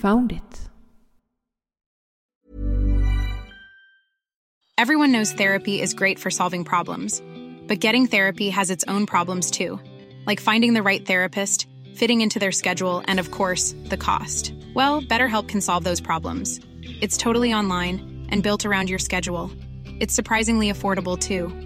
Found it. Everyone knows therapy is great for solving problems, but getting therapy has its own problems too, like finding the right therapist, fitting into their schedule, and of course, the cost. Well, BetterHelp can solve those problems. It's totally online and built around your schedule. It's surprisingly affordable too.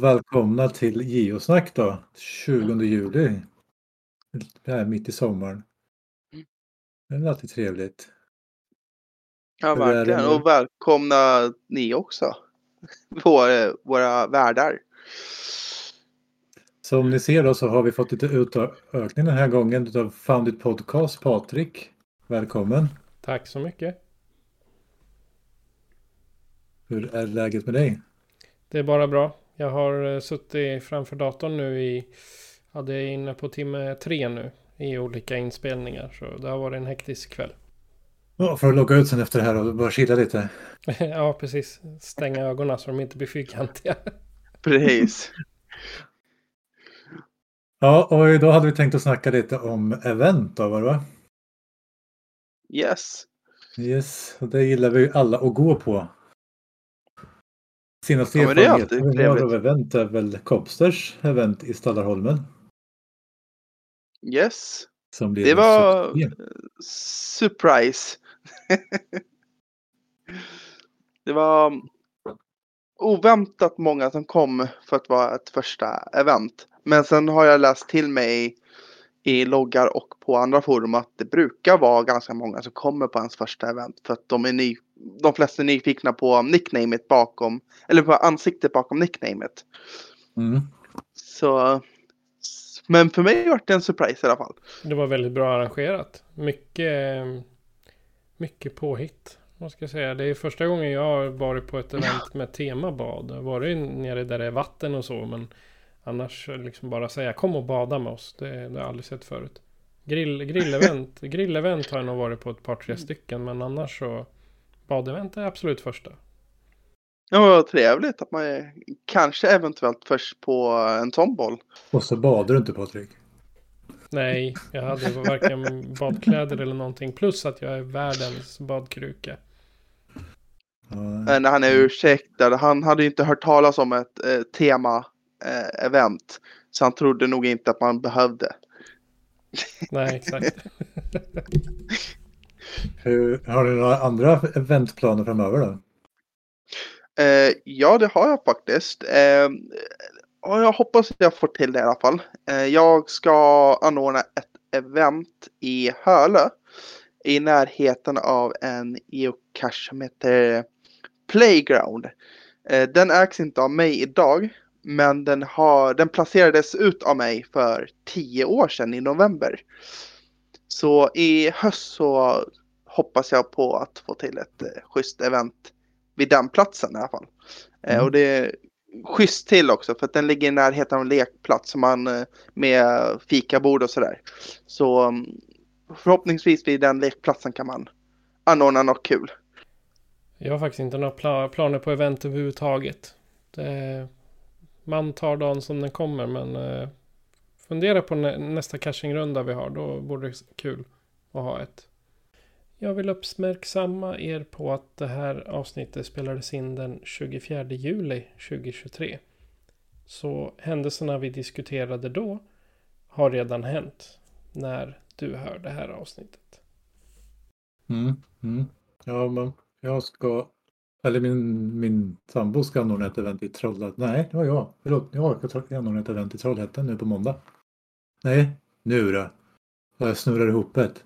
Och välkomna till Geosnack då, 20 juli. Det är mitt i sommaren. Det är alltid trevligt. Ja, verkligen. Och välkomna ni också. Våra, våra värdar. Som ni ser då så har vi fått lite utökning den här gången av Foundit Podcast. Patrik, välkommen. Tack så mycket. Hur är läget med dig? Det är bara bra. Jag har eh, suttit framför datorn nu i... Ja, det är inne på timme tre nu. I olika inspelningar. Så det har varit en hektisk kväll. Ja, för att logga ut sen efter det här och bara chilla lite. ja, precis. Stänga ögonen så de inte blir fyrkantiga. Precis. Ja, och idag hade vi tänkt att snacka lite om event då, var det va? Yes. Yes, och det gillar vi alla att gå på. Senaste Ja, erfarenheten vi har av event är väl Kopsters event i Stallarholmen. Yes. Det var succé. surprise. det var oväntat många som kom för att vara ett första event. Men sen har jag läst till mig i loggar och på andra forum att det brukar vara ganska många som kommer på ens första event för att de är ny, de flesta är nyfikna på nicknamet bakom eller på ansiktet bakom nicknamet. Mm. Så men för mig var det en surprise i alla fall. Det var väldigt bra arrangerat. Mycket... Mycket påhitt. Vad ska jag säga. Det är första gången jag har varit på ett event med tema bad. Jag har varit nere där det är vatten och så. Men annars liksom bara säga kom och bada med oss. Det, det har jag aldrig sett förut. Grill, grillevent. grillevent har jag nog varit på ett par tre stycken. Men annars så. Badevent är absolut första. Ja, vad trevligt att man är, kanske eventuellt först på en sån boll. Och så badar du inte Patrik. Nej, jag hade varken badkläder eller någonting. Plus att jag är världens badkruka. Men han är ursäktad. Han hade ju inte hört talas om ett eh, tema eh. Så han trodde nog inte att man behövde. Nej, exakt. Hur, har du några andra eventplaner framöver då? Eh, ja, det har jag faktiskt. Eh, och jag hoppas att jag får till det i alla fall. Eh, jag ska anordna ett event i Hölö. I närheten av en geocache som heter Playground. Eh, den ägs inte av mig idag. Men den, har, den placerades ut av mig för tio år sedan i november. Så i höst så hoppas jag på att få till ett eh, schysst event vid den platsen i alla fall. Eh, Mm. och det är schysst till också för att den ligger i närheten av en lekplats som man eh, med fikabord och sådär. Så mm, förhoppningsvis vid den lekplatsen kan man anordna något kul. Jag har faktiskt inte några pla- planer på event överhuvudtaget. Det, man tar dagen som den kommer men eh, fundera på nä- nästa cashingrunda vi har. Då borde det kul att ha ett. Jag vill uppmärksamma er på att det här avsnittet spelades in den 24 juli 2023. Så händelserna vi diskuterade då har redan hänt när du hör det här avsnittet. Mm. Mm. Ja, men jag ska... Eller min, min sambo ska anordna ett event i Trollhättan. Nej, det var jag. Förlåt, jag ska anordna ett event i Trollhättan nu på måndag. Nej, nu då. Jag snurrar ihop ett.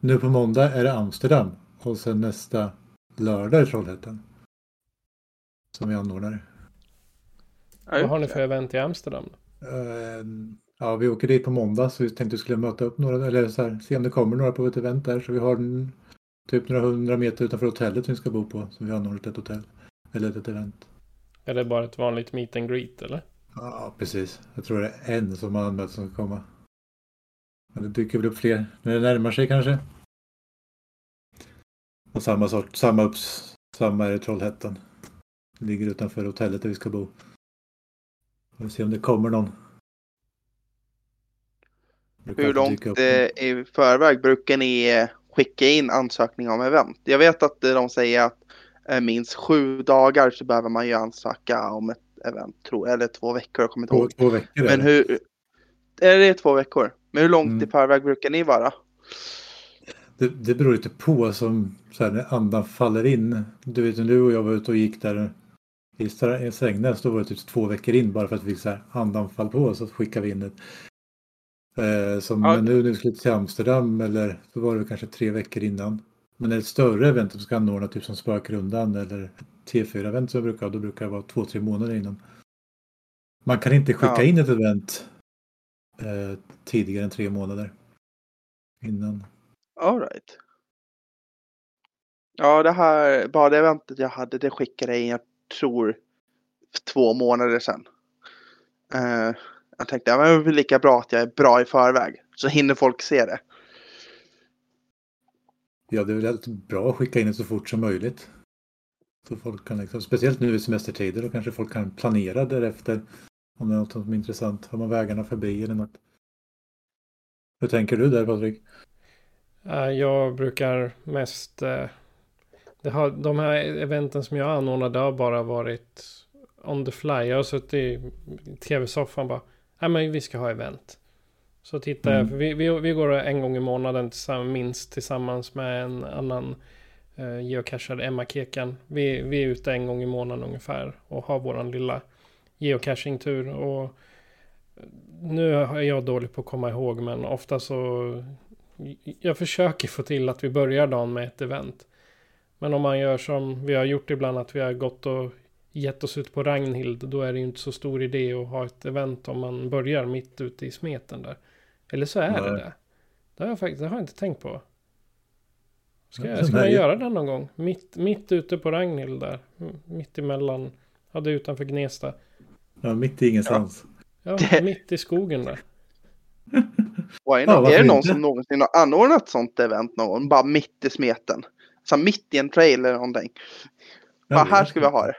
Nu på måndag är det Amsterdam och sen nästa lördag i Trollhättan. Som vi anordnar. Vad har ni för event i Amsterdam? Eh, Ja, vi åker dit på måndag så vi tänkte vi skulle möta upp några, eller så här, se om det kommer några på ett event där. Så vi har en, typ några hundra meter utanför hotellet vi ska bo på. Så vi har anordnat ett hotell, eller ett event. Är det bara ett vanligt meet and greet eller? Ja, precis. Jag tror det är en som har anmält som ska komma. Men det dyker väl upp fler när det närmar sig kanske. Och samma sort, samma upps, samma är i Trollhättan. Ligger utanför hotellet där vi ska bo. Vi får se om det kommer någon. Brukar Hur långt eh, i förväg brukar ni eh, skicka in ansökningar om event? Jag vet att eh, de säger att minst sju dagar så behöver man ju ansöka om ett event, tror eller två veckor, jag kommer inte Två, ihåg. två veckor är Men det. hur... Är det två veckor? Men hur långt Mm. i förväg brukar ni vara? Det, det beror lite på som så här, när andan faller in. Du vet när du och jag var ute och gick där i Strängnäs då var det typ två veckor in bara för att vi fick så här andanfall på oss så skickade vi in ett. Eh, som, Ja. Nu när vi skulle till Amsterdam eller så var det kanske tre veckor innan. Men det ett större event som ska anordna typ som Spökrundan eller ett T4-event som jag brukar då brukar det vara två, tre månader innan. Man kan inte skicka Ja. in ett event eh, tidigare än tre månader innan. All right. Ja, det här, bara det eventet jag hade, det skickade jag in, jag tror, två månader sedan. Eh, jag tänkte, ja, men det är lika bra att jag är bra i förväg. Så hinner folk se det. Ja, det är väl bra att skicka in det så fort som möjligt. Så folk kan liksom, speciellt nu i semestertider, då kanske folk kan planera därefter. Om det är något som är intressant. Har man vägarna förbi eller något. Hur tänker du där Patrik? Eh, Jag brukar mest... eh, Det har, de här eventen som jag anordnade har bara varit on the fly. Jag har suttit i tv-soffan bara. Nej men vi ska ha event. Så tittar jag. Mm. För vi, vi, vi går en gång i månaden tillsammans, minst tillsammans med en annan uh, geocachare, Emma Kekan. Vi, vi är ute en gång i månaden ungefär. Och har våran lilla geocaching-tur. Och nu är jag dålig på att komma ihåg men ofta så jag försöker få till att vi börjar dagen med ett event. Men om man gör som vi har gjort ibland att vi har gått och gett oss ut på Ragnhild. Då är det ju inte så stor idé att ha ett event om man börjar mitt ute i smeten där. Eller så är det Nej. det. Det har jag faktiskt det har jag inte tänkt på. Ska, Ja, jag, ska man göra det någon gång? Mitt, mitt ute på Ragnhild där. Mitt emellan. Ja, det är utanför Gnesta. Ja, mitt i ingenstans. Ja, Det- mitt i skogen där. Och är, Ja, är det någon inte? som någonsin har anordnat sånt event någon? Bara mitt i smeten. Så mitt i en trail eller någonting. Ja, Bara här ska vi ha det.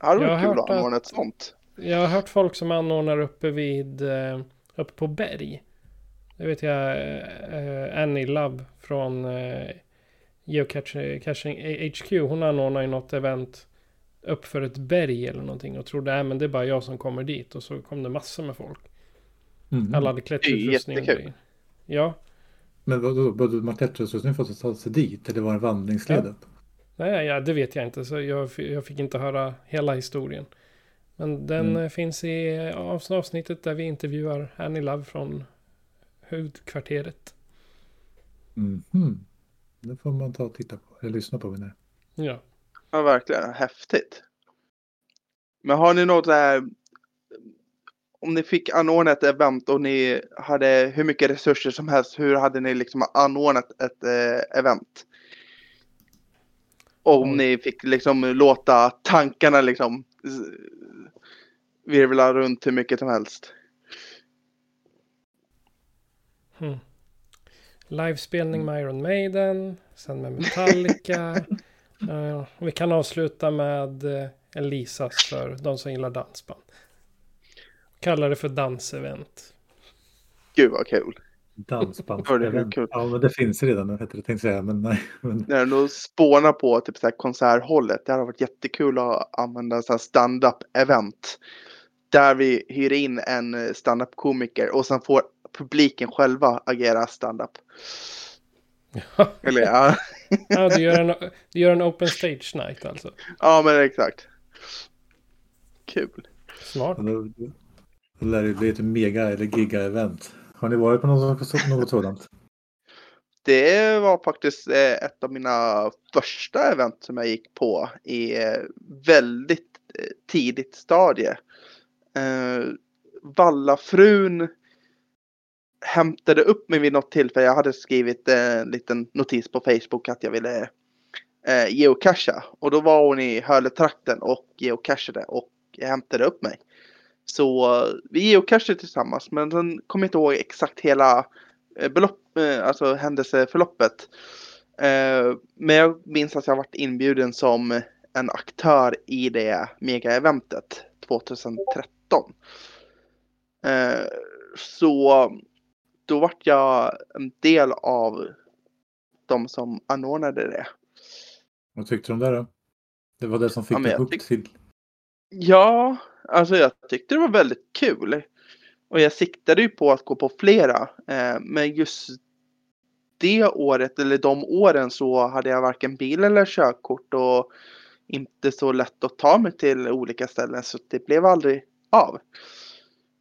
Det hade varit kul att anordna ett sånt. Jag har hört folk som anordnar uppe vid, eh, uppe på berg. Det vet jag, eh, Annie Love från eh, Geocaching HQ. Hon anordnar ju något event upp för ett berg eller någonting. Och trodde, äh, men det är bara jag som kommer dit. Och så kom det massor med folk. Mm. Alla hade klätterutrustning och jättekul. grejer. Ja, Men vadå, vadå man klätterutrustning för att ta sig dit? Eller var det en vandringsled Ja. nej, ja, det vet jag inte. Så jag, jag fick inte höra hela historien. Men den Mm. eh, finns i avs- avsnittet där vi intervjuar Annie Love från huvudkvarteret. Mhm. Det får man ta och titta på, eller lyssna på menar. Ja. Ja, verkligen. Häftigt. Men har ni något där... Om ni fick anordna ett event och ni hade hur mycket resurser som helst, hur hade ni liksom anordnat ett eh, event? Om Oj. ni fick liksom låta tankarna liksom virvla runt hur mycket som helst. Hmm. Livespelning med Iron Maiden. Sen med Metallica. Eh, vi kan avsluta med uh, Elisas för de som gillar dansband. Kallar det för dansevent. Gud vad kul. Dansband. Ja, det. Ja, men det finns redan, heter det, tänkte jag säga. Men nej. Men, När de spånar på typ så här konserthållet. Det hade varit jättekul att använda så här stand-up event. Där vi hyr in en eh, stand-up komiker och sen får publiken själva agera stand-up. Eller ja, Ja, du gör, en, du gör en open stage night alltså. ja men exakt. Kul. Smart. Då lär det bli ett mega eller giga-event. Har ni varit på något, något sådant? Det var faktiskt eh, ett av mina första event som jag gick på i eh, väldigt eh, tidigt stadie. Vallafrun hämtade upp mig vid något tillfälle. Jag hade skrivit eh, en liten notis på Facebook att jag ville eh, geocacha. Och då var hon i Höletrakten och geocachade och hämtade upp mig. Så eh, vi geocachade tillsammans men sen kommer jag inte ihåg exakt hela eh, belopp, eh, alltså händelseförloppet. Eh, men jag minns att jag varit inbjuden som en aktör i det mega-eventet 2013. Eh, så då vart jag en del av de som anordnade det. Vad tyckte du om det då? Det var det som fick Ja, dig tyck- till. Ja, alltså jag tyckte det var väldigt kul. Och jag siktade ju på att gå på flera. Eh, men just det året, eller de åren, så hade jag varken bil eller körkort och inte så lätt att ta mig till olika ställen. Så det blev aldrig av.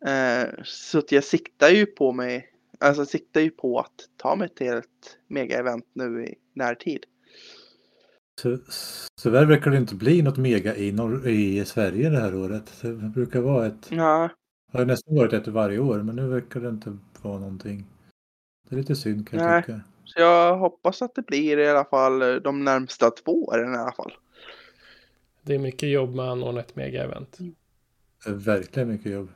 Eh, så att jag siktar ju på mig, alltså siktar ju på att ta mig till ett mega-event nu i närtid. Så, tyvärr verkar det inte bli något mega i, norr, i Sverige det här året. Det brukar vara ett, Ja, det har nästan varit ett varje år men nu verkar det inte vara någonting. Det är lite synd kan jag Nej. tycka. så jag hoppas att det blir i alla fall de närmsta två åren i alla fall. Det är mycket jobb med att anordna ett mega-event. Verkligen mycket jobb.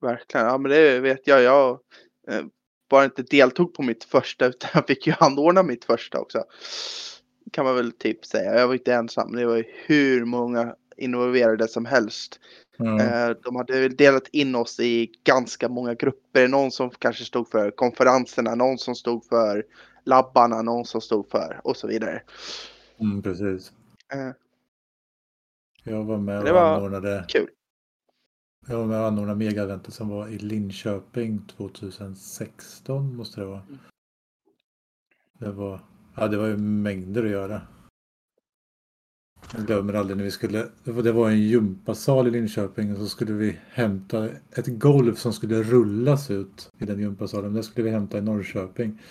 Verkligen, ja men det vet jag. Jag eh, bara inte deltog på mitt första utan jag fick ju anordna mitt första också. Kan man väl typ säga. Jag var inte ensam. Det var ju hur många involverade som helst. Ja. Eh, de hade väl delat in oss i ganska många grupper. Någon som kanske stod för konferenserna, någon som stod för labbarna, någon som stod för och så vidare. Mm, precis. Eh, Jag var med och anordnade, kul. Jag var med och anordnade megaeventet som var i Linköping 2016 måste det vara. Mm. Det var, ja det var ju mängder att göra. Jag glömmer aldrig när vi skulle, det var, en gympasal i Linköping och så skulle vi hämta ett golv som skulle rullas ut i den gympasalen. Det skulle vi hämta i Norrköping.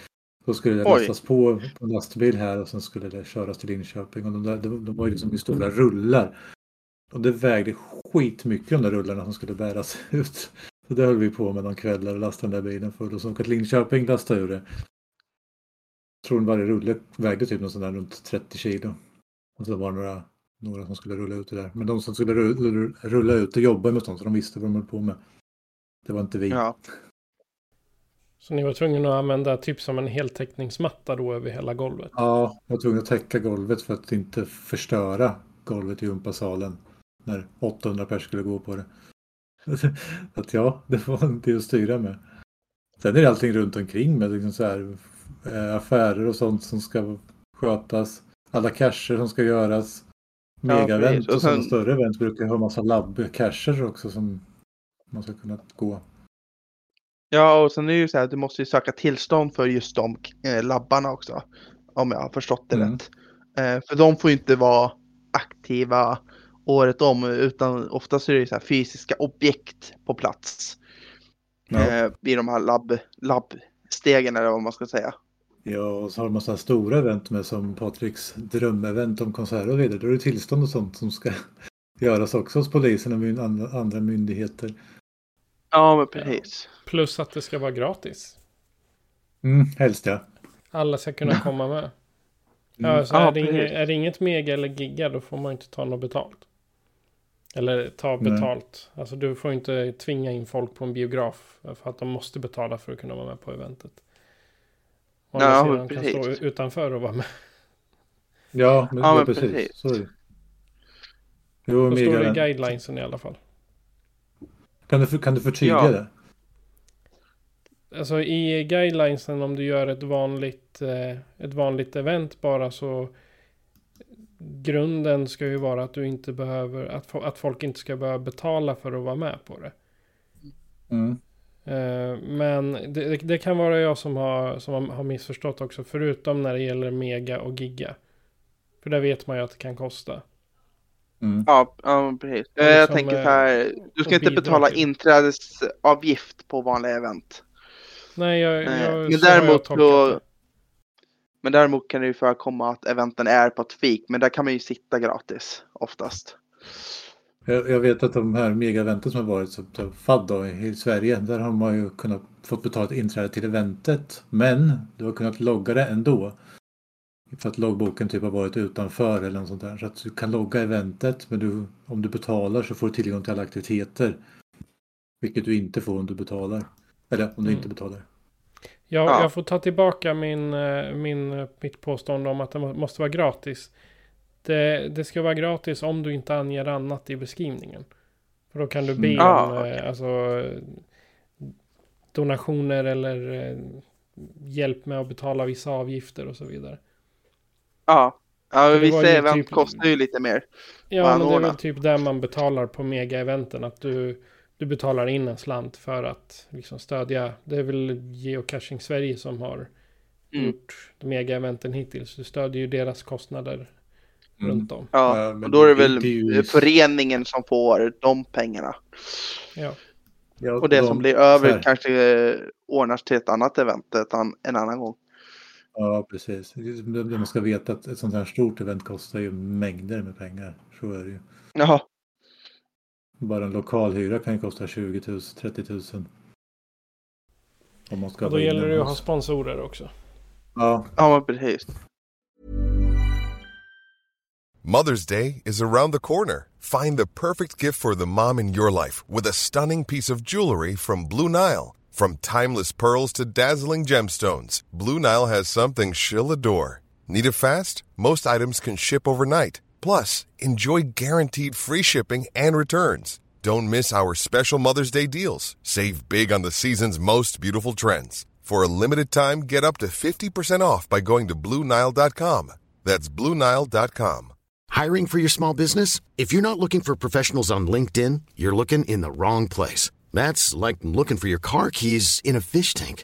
Så skulle det Oj. lastas på på en lastbil här och sen skulle det köras till Linköping. Och de, där, de, de var ju liksom i stora rullar. Och det vägde skitmycket de där rullarna som skulle bäras ut. Så det höll vi på med någon kväll och lastade den där bilen full och så åka till Linköping lastade ur det. Jag tror varje rulle vägde typ någon sån där runt 30 kilo. Och så var det några, några som skulle rulla ut det där. Men de som skulle rulla, rulla ut det jobbade med sånt så de visste vad de höll på med. Det var inte vi. Ja, Så ni var tvungna att använda typ som en heltäckningsmatta då över hela golvet. Ja, jag var tvungen att täcka golvet för att inte förstöra golvet i gympasalen när 800 pers skulle gå på det. Att ja, det var inte att styra med. Sen är det allting runt omkring med liksom så här, eh, affärer och sånt som ska skötas. Alla cacher som ska göras. Ja, Mega-event precis. Och och sen- större event brukar ha massa labb-cacher också som man ska kunna gå. Ja, och sen är det ju så här att du måste ju söka tillstånd för just de eh, labbarna också. Om jag har förstått det Mm. rätt. Eh, för de får ju inte vara aktiva året om utan oftast är det så här fysiska objekt på plats. Ja. Eh, I de här labb, labbstegen eller vad man ska säga. Ja, och så har de massa stora event med som Patriks drömevent om konserter och vidare. Då är det tillstånd och sånt som ska göras också hos polisen och myn- andra, myndigheter. Ja, men precis. Plus att det ska vara gratis. Mm, helst ja. Alla ska kunna komma med. Mm. Ja, så Ja, är, det inget, är det inget mega eller giga då får man inte ta något betalt. Eller ta Nej. betalt. Alltså du får inte tvinga in folk på en biograf. För att de måste betala för att kunna vara med på eventet. Å andra Ja, sidan men kan precis. stå utanför och vara med. Ja, men, Ja, ja, men precis. precis. Så. Jo, Då står det i guidelinesen i alla fall. kan, du, kan du förtydliga Ja. det? Alltså i guidelinesen om du gör ett vanligt, eh, ett vanligt event bara så grunden ska ju vara att du inte behöver, att, fo- att folk inte ska behöva betala för att vara med på det. Mm. Eh, Men det, det- kan vara jag som har, som har- missförstått också, förutom när det gäller mega och giga. För där vet man ju att det kan kosta. Mm. Ja, ja precis. Eh, jag liksom, tänker eh, så här. Du ska inte betala till. inträdesavgift på vanliga event. Nej, jag, Nej, jag, men så har jag däremot tolkat då- det. Men däremot kan det ju förekomma att eventen är på ett fik. Men där kan man ju sitta gratis oftast. Jag, jag vet att de här megaeventen som har varit, som FAD då, i Sverige, där har man ju kunnat fått betala ett inträde till eventet. Men du har kunnat logga det ändå. För att loggboken typ har varit utanför eller något sånt där. Så att du kan logga eventet men du, om du betalar så får du tillgång till alla aktiviteter. Vilket du inte får om du betalar. Eller om du Mm. inte betalar. Jag, Ja. jag får ta tillbaka min, eh, min, eh, mitt påstående om att det må- måste vara gratis. Det, det ska vara gratis om du inte anger annat i beskrivningen. För då kan du be Mm. om Ah, okej. eh, alltså, eh, donationer eller hjälp med att betala vissa avgifter och så vidare. Ja. Ja, vissa ju event typ- kostar ju lite mer. Ja, men det är väl typ där man betalar på mega-eventen. Att du, du betalar in en slant för att liksom stödja. Det är väl Geocaching Sverige som har Mm. gjort de mega-eventen hittills. Du stödjer ju deras kostnader Mm. runt om. Ja, Ja, men och då är det det- väl ju- föreningen som får de pengarna. Ja, Ja, Och det de- som blir över här. kanske eh, ordnas till ett annat event ett an, en annan gång. Ja, precis. Man ska veta att ett sånt här stort event kostar ju mängder med pengar. Så är det ju. Jaha. Bara en lokalhyra kan ju kosta 20 000, 30 000. Om man ska och då gäller det att ha sponsorer också. Ja, Ja, men precis. Mother's Day is around the corner. Find the perfect gift for the mom in your life with a stunning piece of jewelry from Blue Nile. From timeless pearls to dazzling gemstones, Blue Nile has something she'll adore. Need it fast? Most items can ship overnight. Plus, enjoy guaranteed free shipping and returns. Don't miss our special Mother's Day deals. Save big on the season's most beautiful trends. For a limited time, get up to 50% off by going to BlueNile.com. That's BlueNile.com. Hiring for your small business? If you're not looking for professionals on LinkedIn, you're looking in the wrong place. That's like looking for your car keys in a fish tank.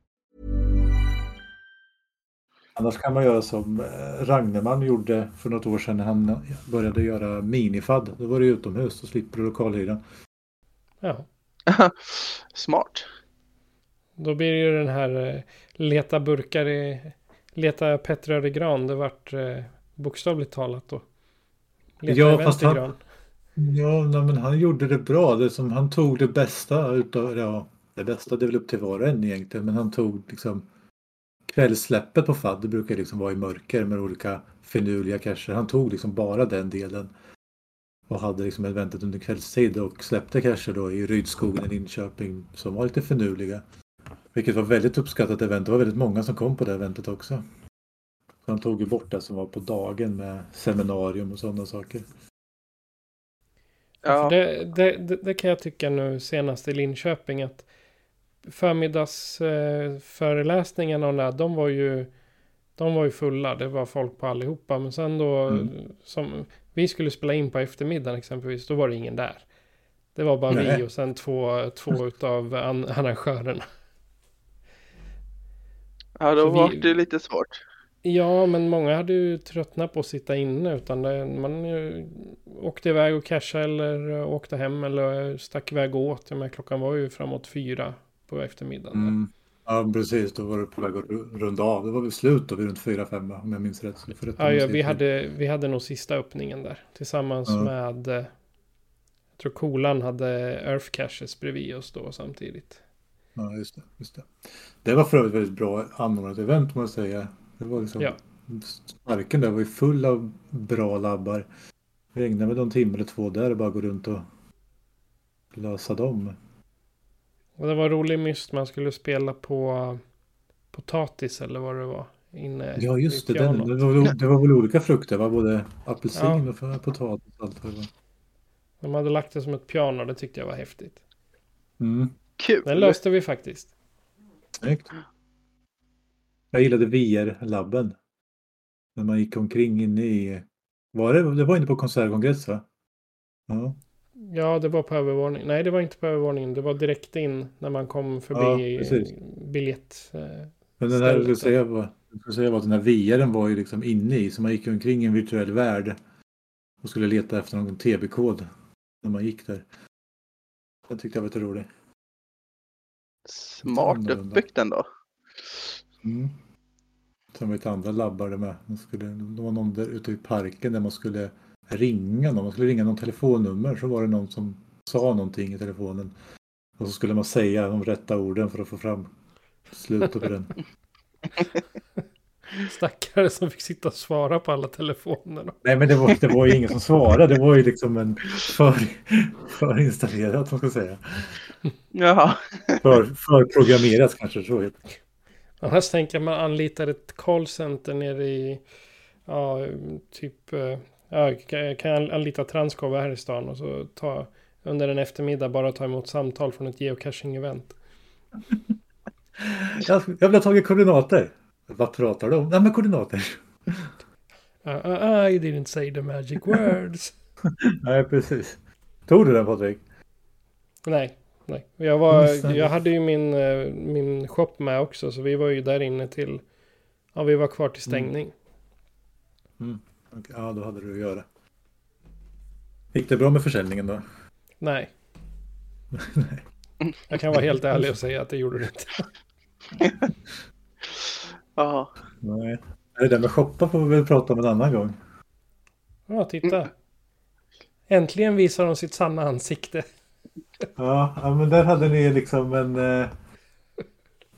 Annars kan man göra som eh, Ragneman gjorde för något år sedan när han började göra minifad. Då var det utomhus, då slipper du lokalhyran. Ja, Smart. då blir det ju den här eh, leta burkar i... Leta Petrör i gran. Det vart eh, bokstavligt talat då. Leta Ja, fast han- gran. Ja, nej, men han gjorde det bra. Det som, han tog det bästa utav, ja, det bästa det är väl upp till var och en egentligen, men han tog liksom kvällssläppet på FAD, det brukar liksom vara i mörker med olika finurliga cacher. Han tog liksom bara den delen och hade liksom eventet under kvällstid och släppte cacher då i Rydskogen i Linköping som var lite finurliga. Vilket var väldigt uppskattat event. Det var väldigt många som kom på det eventet också. Så han tog ju bort det som var på dagen med seminarium och sådana saker. Ja. Det, det, det, det kan jag tycka nu senast i Linköping att förmiddagsföreläsningarna föreläsningarna och där, de var ju de var ju fulla, det var folk på allihopa. Men sen då, Mm. som vi skulle spela in på eftermiddagen exempelvis, då var det ingen där. Det var bara Nej. vi och sen två, två utav an, arrangörerna. Ja, då var det lite svårt. Ja, men många hade ju tröttnat på att sitta inne. Utan det, man ju, åkte iväg och cashade eller åkte hem eller stack iväg och åt. Jag menar, klockan var ju framåt fyra på eftermiddagen. Mm. Ja, precis. Då var det på väg att ru- runda av. Det var väl slut då vid runt 4-5 om jag minns rätt. Ja, ja, vi, hade, vi hade nog sista öppningen där. Tillsammans Ja. med... eh, Jag tror Kolan hade Earth Caches bredvid oss då samtidigt. Ja, just det, just det. Det var för övrigt väldigt bra anordnat event måste jag säga. Det var liksom... Ja. Parken där var ju full av bra labbar. Vi ägnade väl någon timme eller två där och bara gå runt och lösa dem. Och det var rolig myst. Man skulle spela på potatis eller vad det var. Inne Ja, just det. Den, det, var, väl- det var väl olika frukter, va? Både apelsin Ja. och potatis allt vad det var. De hade lagt det som ett piano. Det tyckte jag var häftigt. Mm. Kul. Den löste vi faktiskt. Snyggt. Jag gillade VR-labben. När man gick omkring inne i... Var det, det var inne på konsertkongress va? Ja, Ja, det var på övervåningen. Nej, det var inte på övervåningen. Det var direkt in när man kom förbi Ja, precis. biljett. eh, men den här, skulle säga, var, jag skulle säga var att den här VRen var ju liksom inne i, så man gick omkring i en virtuell värld och skulle leta efter någon TB-kod när man gick där. Den tyckte jag var lite rolig. Smart uppbyggt ändå. Mm. Sen var det andra labbar där med. Man skulle, det var någon där ute i parken där man skulle ringa någon. Man skulle ringa någon telefonnummer så var det någon som sa någonting i telefonen. Och så skulle man säga de rätta orden för att få fram slutet på den. Stackare som fick sitta och svara på alla telefoner. Nej men det var, det var ju ingen som svarade. Det var ju liksom en för, förinstallerat, man ska säga. Jaha. För, förprogrammerat kanske så heter det. Annars tänker jag man anlitar ett callcenter nere i, ja, typ, eh, ja, kan- jag anlita Transcov här i stan och så ta under en eftermiddag bara ta emot samtal från ett geocaching-event. Jag, jag vill ha tagit koordinater. Vad pratar du om? Nej men koordinater. Uh, uh, I didn't say the magic words. Nej precis. Tog du den Patrik? nej, nej. Jag, var, jag hade ju min, eh, min shop med också så vi var ju där inne till, ja vi var kvar till stängning. Okej, Ja då hade du att göra. Gick det bra med försäljningen då? Nej. Jag kan vara helt ärlig och säga att det gjorde det inte. Ja. Nej. Det där med shoppa får vi väl prata om en annan gång. Ja, titta. Äntligen visar de sitt sanna ansikte. Ja, ja men där hade ni liksom en... Eh,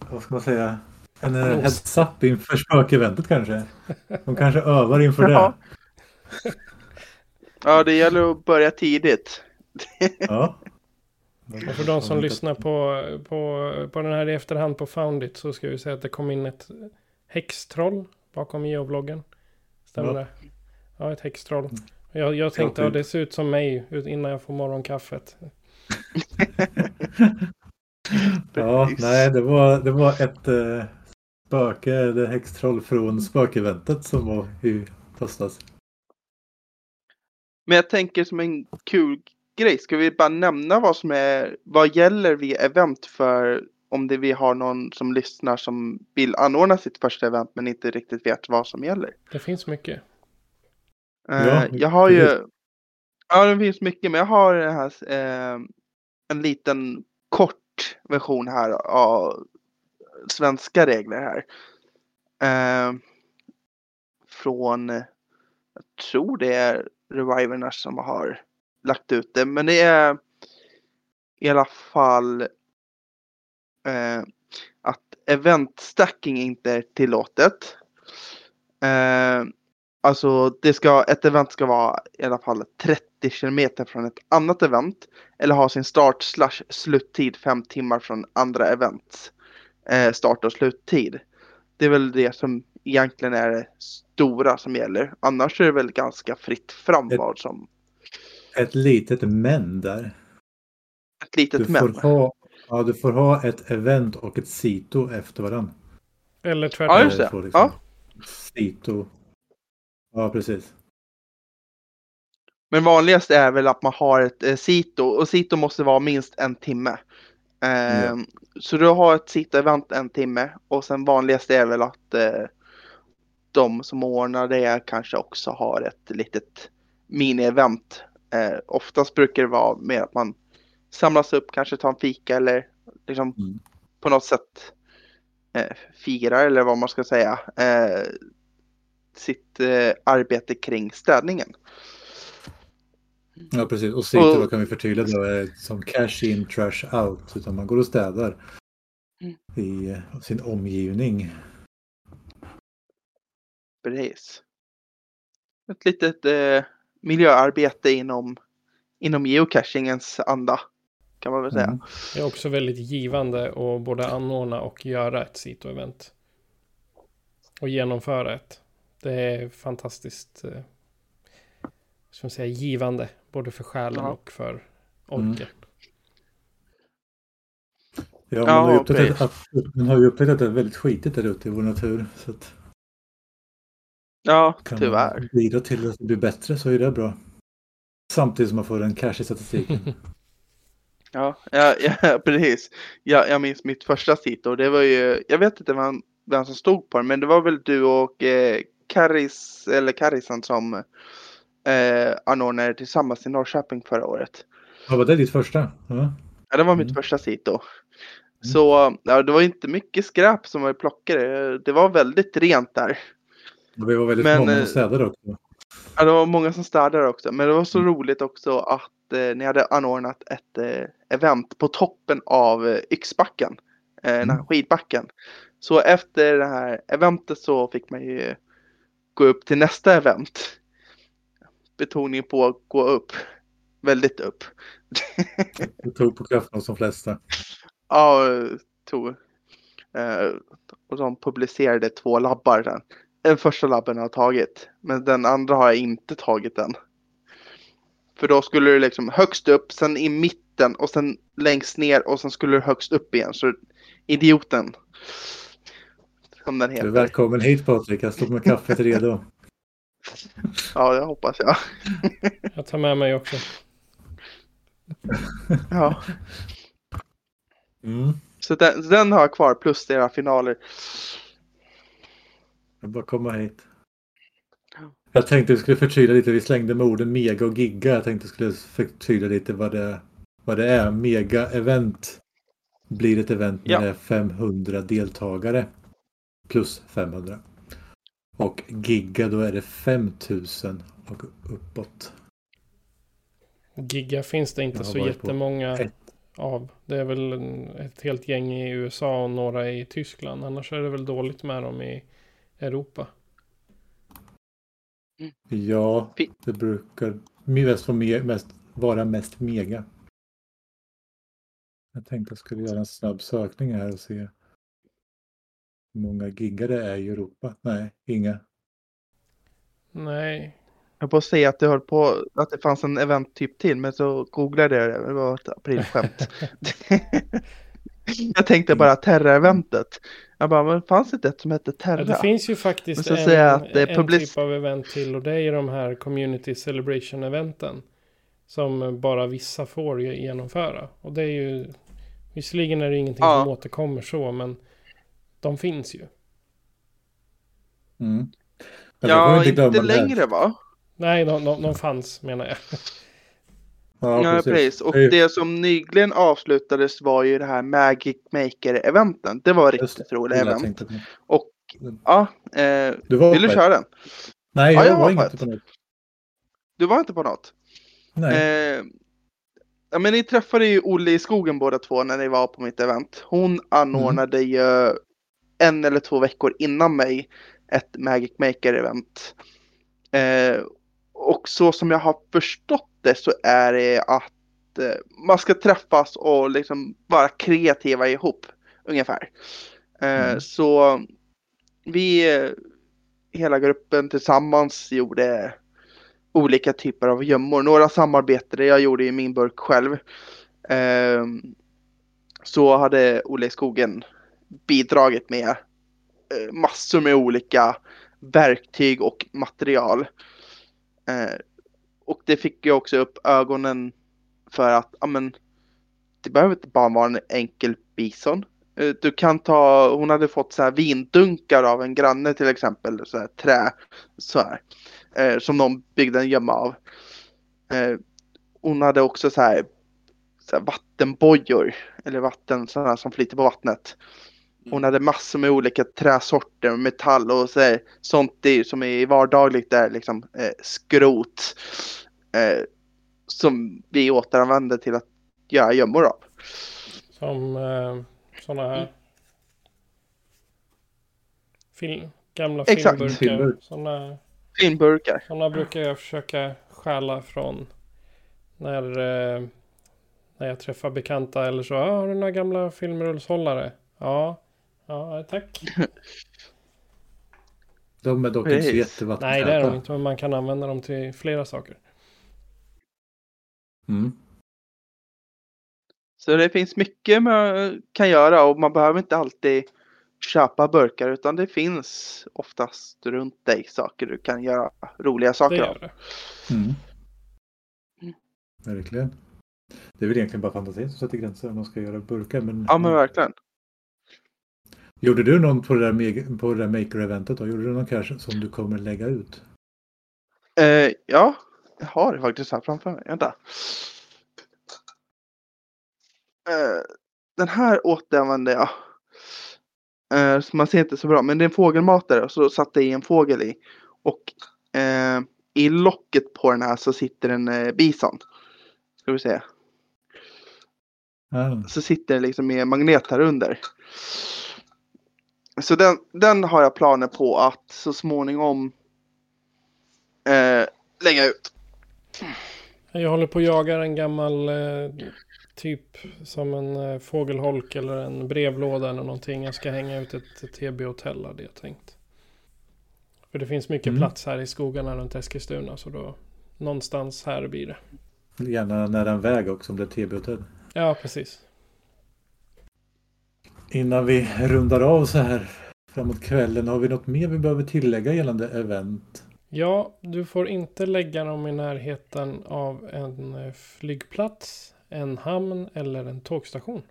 vad ska man säga? En eh, heads up inför spökeventet kanske. De kanske övar inför Ja. det. ja, det gäller att börja tidigt. Ja. Och för de som lyssnar på, på, på den här i efterhand på Foundit så ska vi säga att det kom in ett häxtroll bakom geovloggen. Stämmer Ja. det? Ja, ett häxtroll. Jag, jag tänkte Ja, att det ser ut som mig ut- innan jag får morgonkaffet. Ja, nej det var, det var ett eh, spöke, eller häxtroll från spökeventet som var i höstas. Men jag tänker som en kul grej. Ska vi bara nämna vad som är, vad gäller vid event för om det vi har någon som lyssnar som vill anordna sitt första event men inte riktigt vet vad som gäller. Det finns mycket. Eh, Ja, jag har ju, ja det finns mycket men jag har den här, eh, en liten kort version här av svenska regler här. Eh, från, jag tror det är Reviverna som har lagt ut det men det är i alla fall eh, att event stacking inte är tillåtet. Eh, Alltså det ska, ett event ska vara i alla fall 30 kilometer från ett annat event. Eller ha sin start slash sluttid fem timmar från andra events eh, start och sluttid. Det är väl det som egentligen är det stora som gäller. Annars är det väl ganska fritt fram Ett- vad som Ett litet men där. ett Du litet får, men. ha, ja, du får ha ett event och ett sito efter varandra. Eller Ja, tvärtom. just det. får liksom- Ja. Sito. Ja, precis. Men vanligast är väl att man har ett eh, sito och sito måste vara minst en timme. Eh, Ja. Så du har ett sito-event en timme och sen vanligast är väl att eh, de som ordnar det kanske också har ett litet mini-event. Eh, oftast brukar det vara mer att man samlas upp, kanske tar en fika eller liksom Mm. på något sätt eh, firar eller vad man ska säga eh, sitt eh, arbete kring städningen. Ja, precis. Och sito Och- då kan vi förtydliga då är som cash in, trash out. Utan man går och städar Mm. i eh, sin omgivning. Precis. Ett litet eh, miljöarbete inom, inom geocachingens anda. Kan man väl säga. Mm. Det är också väldigt givande att både anordna och göra ett Sito-event. Och genomföra ett. Det är fantastiskt eh, ska man säga, givande. Både för själen Ja. och för orken. Ja, man, Ja, har ju upptäckt att, man har ju upptäckt att det är väldigt skitigt där ute i vår natur. Så att Ja, kan tyvärr. man bidra till att det blir bättre så är det bra. Samtidigt som man får en cash i statistiken. Ja, ja, ja precis. Jag, jag minns mitt första sito. Det var ju, jag vet inte, man, vem som stod på den, men det var väl du och eh, Karis, eller Karisan som eh, anordnade tillsammans i Norrköping förra året. Ja, var det ditt första? Ja. Ja, det var mitt Mm. första sit då. Så ja, det var inte mycket skräp som var plockade. Det var väldigt rent där. Vi var väldigt Men, många eh, som städade också. Ja, det var många som städade också. Men det var så Mm. roligt också att eh, ni hade anordnat ett eh, event på toppen av eh, Yxbacken. Eh, Den här Mm. skidbacken. Så efter det här eventet så fick man ju gå upp till nästa event. Betoning på att gå upp. Väldigt upp. Du tog på kraften de flesta. Ja, tog. Eh, och de publicerade två labbar sen. Den första labben har jag tagit. Men den andra har jag inte tagit än. För då skulle du liksom högst upp, sen i mitten och sen längst ner och sen skulle du högst upp igen. Så idioten. Som den Du är heter. välkommen hit Patrik. Jag står med kaffet redo. Ja, det hoppas jag. Jag tar med mig också. Ja. Mm. Så den, den har jag kvar plus era finaler. Jag bara komma hit. Jag tänkte vi skulle förtydliga lite. Vi slängde med orden mega och giga. Jag tänkte vi skulle förtydliga lite vad det, vad det är. Mega-event blir ett event när Ja. det är 500 deltagare. Plus 500. Och giga då är det 5000 och uppåt. Giga finns det inte så jättemånga ett. av. Det är väl ett helt gäng i USA och några i Tyskland. Annars är det väl dåligt med dem i Europa. Ja, Fi- det brukar mest mest, vara mest mega. Jag tänkte jag skulle göra en snabb sökning här och se hur många giggar det är i Europa. Nej, inga. Nej, Jag får säga att det höll på att det fanns en event typ till men så googlade jag det. Det var ett aprilskämt. jag tänkte bara Terra-eventet. Jag bara, men fanns det inte ett som hette Ja, Terra? det finns ju faktiskt en, att en typ av event till och det är de här Community Celebration-eventen. Som bara vissa får ge- genomföra. Och det är ju, visserligen är det ingenting Ja. som återkommer så, men de finns ju. Mm. Ja, inte, det här. längre va? Nej, de, de, de fanns menar jag. Ja, Ja, precis. Och Det det som nyligen avslutades var ju det här Magic Maker-eventen. Det var riktigt jag event. Och ja, eh, Du var vill du köra den? Nej, Ja, jag, jag var var inte på något. Du var inte på något? Nej. Eh, ja, men ni träffade ju Olle i skogen båda två när ni var på mitt event. Hon anordnade ju en eller två veckor innan mig ett Magic Maker-event. Eh, och så som jag har förstått det så är det att eh, man ska träffas och liksom vara kreativa ihop ungefär. Eh, Mm. Så vi, eh, hela gruppen tillsammans gjorde olika typer av gömmor. Några samarbetade, jag gjorde ju min burk själv. Ehm, så hade Olle i skogen bidragit med eh, massor med olika verktyg och material. Eh, och det fick ju också upp ögonen för att amen, det behöver inte bara vara en enkel bison. Eh, du kan ta, hon hade fått så här vindunkar av en granne till exempel, så här trä, så här, eh, som de byggde en gömma av. Eh, hon hade också så här, så här vattenbojor, eller vatten sådana som flyter på vattnet. Hon hade massor med olika träsorter, metall och så här, sånt i, som är vardagligt där, liksom eh, skrot. Eh, som vi återanvänder till att göra gömmor av. Som eh, sådana här film, gamla Exakt. filmburkar. Filmburk. Sådana, Filmburkar. sådana brukar jag försöka stjäla från när, eh, när jag träffar bekanta eller så. Ah, har du några gamla filmrullshållare? Ja, ja tack. De är dock inte så Precis. jättevattentäta. Nej, det är de inte, men man kan använda dem till flera saker. Mm. Så det finns mycket man kan göra och man behöver inte alltid köpa burkar utan det finns oftast runt dig saker du kan göra roliga saker av. det. Mm. Mm. Verkligen. Det är väl egentligen bara fantasin som sätter gränser om man ska göra burkar. Men, Ja men verkligen. Gjorde du någon på det där, på det där maker-eventet då? Gjorde du någon cash som du kommer lägga ut? Eh, ja, jag har det faktiskt här framför mig. Vänta. Eh, den här återanvände jag. Eh, så man ser inte så bra, men det är en fågelmatare och så satte jag i en fågel i. Och eh, i locket på den här så sitter en eh, bison. Ska vi se. Ja. Så sitter den liksom med magnet här under. Så den, den har jag planer på att så småningom eh, lägga ut. Jag håller på att jaga en gammal eh, typ som en eh, fågelholk eller en brevlåda eller någonting. Jag ska hänga ut ett, TB-hotell hade jag tänkt. För det finns mycket Mm. plats här i skogarna runt Eskilstuna så då någonstans här blir det. Gärna nära en väg också om det är TB-hotell. Ja, precis. Innan vi rundar av så här framåt kvällen, har vi något mer vi behöver tillägga gällande event? Ja, du får inte lägga dem i närheten av en eh, flygplats, en hamn eller en tågstation.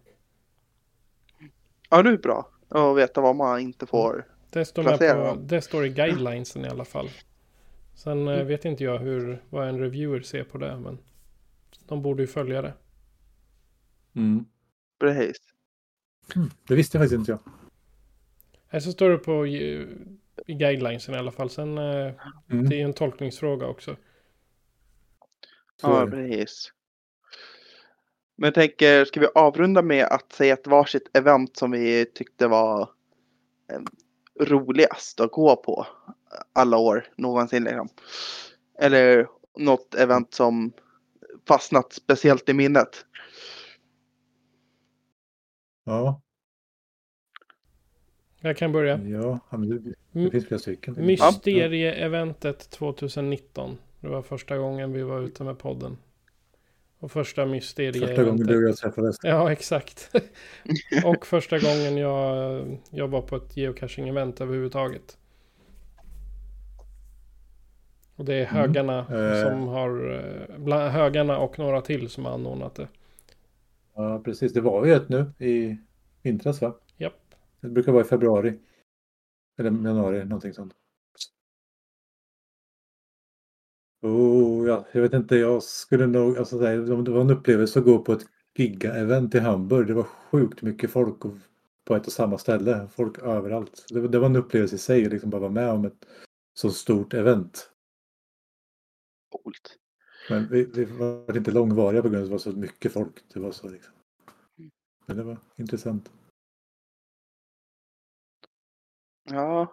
Ja, det är bra att veta vad man inte får. Det står, Placera på, det står i guidelinesen i alla fall. Sen eh, Mm. vet inte jag hur, vad en reviewer ser på det, men de borde ju följa det. Mm. Precis. Det visste faktiskt inte jag. Här så står det på i, i guidelinesen i alla fall. Sen eh, Mm. det är ju en tolkningsfråga också. Ja, precis. Men jag tänker, ska vi avrunda med att säga ett varsitt event som vi tyckte var eh, roligast att gå på alla år någonsin liksom. Eller något event som fastnat speciellt i minnet. Ja, Jag kan börja. ja, det, det Mm. finns flera stycken. Mysterie-eventet 2019. Det var första gången vi var ute med podden. Och första mysterie Första gången du och jag träffades. Ja, exakt. och första gången jag, jag var på ett geocaching-event överhuvudtaget. Och det är Mm. högarna Eh. som har, eh, bland högarna och några till som har anordnat det. Ja, precis. Det var ju ett nu i vintras va? Japp. Det brukar vara i februari. Eller januari, någonting sånt. Oh, ja, jag vet inte, jag skulle nog, alltså det var en upplevelse att gå på ett giga-event i Hamburg. Det var sjukt mycket folk på ett och samma ställe. Folk överallt. Det, var- det var en upplevelse i sig, att liksom bara vara med om ett så stort event. Coolt. Men vi, vi var inte långvariga på grund av att det var så mycket folk. Det var så liksom. Men det var intressant. Ja.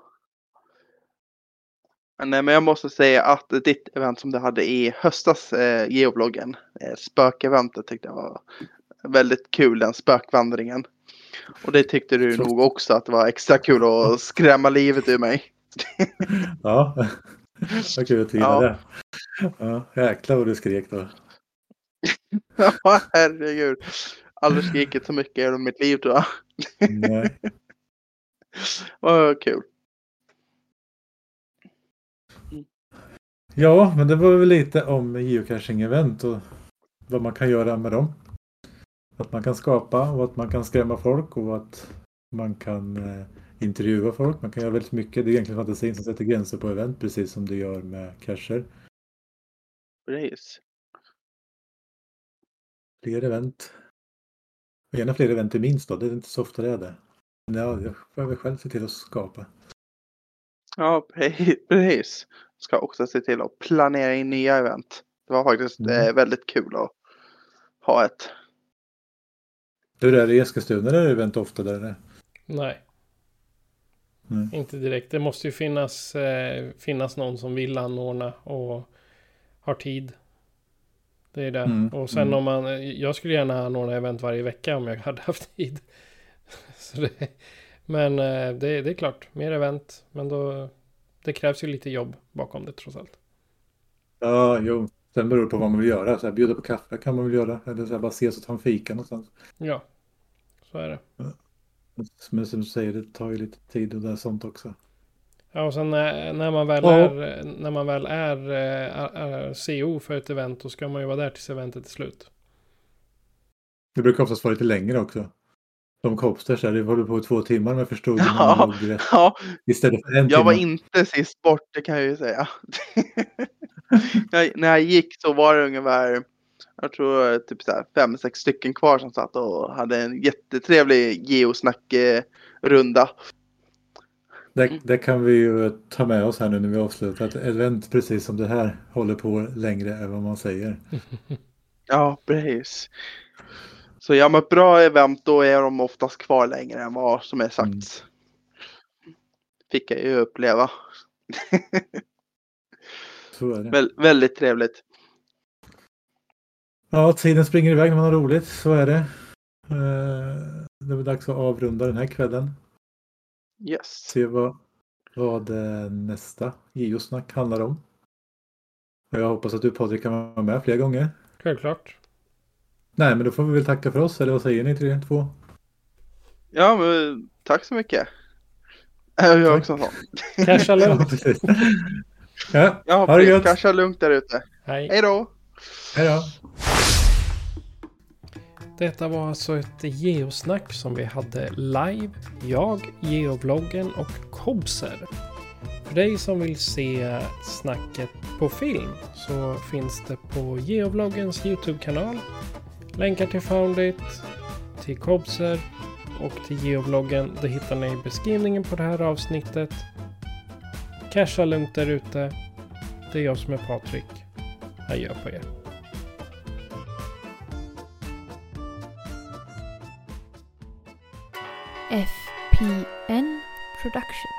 Nej, men jag måste säga att ditt event som du hade i höstas, eh, geobloggen, eh, spökeventet tyckte jag var väldigt kul, den spökvandringen. Och det tyckte du nog också att det var extra kul att skrämma livet ur mig. Ja, vad kul att tvivla Ja. det. Ja, jäklar vad du skrek då. Ja, herregud. Aldrig skrikit så mycket i mitt liv tror jag. Nej. Vad kul. Ja, men det var väl lite om geocaching-event och vad man kan göra med dem. Att man kan skapa och att man kan skrämma folk och att man kan eh, intervjua folk. Man kan göra väldigt mycket. Det är egentligen fantasin som sätter gränser på event, precis som det gör med cacher. Precis. Fler event. Och gärna fler event i minst då. Det är inte så ofta det är det. Men ja, jag behöver själv se till att skapa. Ja, pre- precis. Ska också se till att planera in nya event. Det var faktiskt Mm. eh, väldigt kul att ha ett. Hur är det i Eskilstuna? Är det event ofta där? Eller? Nej. Nej. Inte direkt. Det måste ju finnas, eh, finnas någon som vill anordna och har tid. Det är det. Mm, Och sen mm. om man, jag skulle gärna anordna event varje vecka om jag hade haft tid. Det, men eh, det, det är klart, mer event. Men då, det krävs ju lite jobb bakom det trots allt. Ja, jo. Sen beror det på vad man vill göra. Så här, bjuda på kaffe kan man väl göra. Eller så här, bara ses och ta en fika någonstans. Ja, så är det. Men som du säger, det tar ju lite tid och det är sånt också. Ja, och sen när, när man väl Ja. är, när man väl är, eh, är, är CO för ett event, då ska man ju vara där tills eventet är slut. Det brukar oftast vara lite längre också. Som Kopsters där, det håller på i två timmar men förstod Ja. Ja, Istället för en jag var timme. inte sist bort, det kan jag ju säga. jag, när jag gick så var det ungefär, jag tror typ så här fem, sex stycken kvar som satt och hade en jättetrevlig geosnack-runda. Det, det kan vi ju ta med oss här nu när vi avslutar. Ett event precis som det här håller på längre än vad man säger. Ja, precis. Så ja, med ett bra event då är de oftast kvar längre än vad som är sagts. Fick jag ju uppleva. Så är det. Vä väldigt trevligt. Ja, tiden springer iväg när man har roligt. Så är det. Eh, Det är dags att avrunda den här kvällen. Yes. Se vad, vad eh, nästa geosnack handlar om. Jag hoppas att du Patrik kan vara med fler gånger. Självklart. Nej, men då får vi väl tacka för oss. Eller vad säger ni? Tre, två? Ja, men tack så mycket. Jag också sån. Casha lugnt. Ja, Ja, ha det gött. Kanske lugnt där ute. Hej. Hej då! Hej då. Detta var alltså ett geosnack som vi hade live. Jag, geobloggen och Kobser. För dig som vill se snacket på film så finns det på geobloggens Youtube-kanal. Länkar till Foundit, till Kobser och till geobloggen det hittar ni i beskrivningen på det här avsnittet. Casha lugnt där ute. Det är jag som är Patrik. Adjö på er. FPN Production.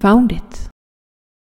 found it.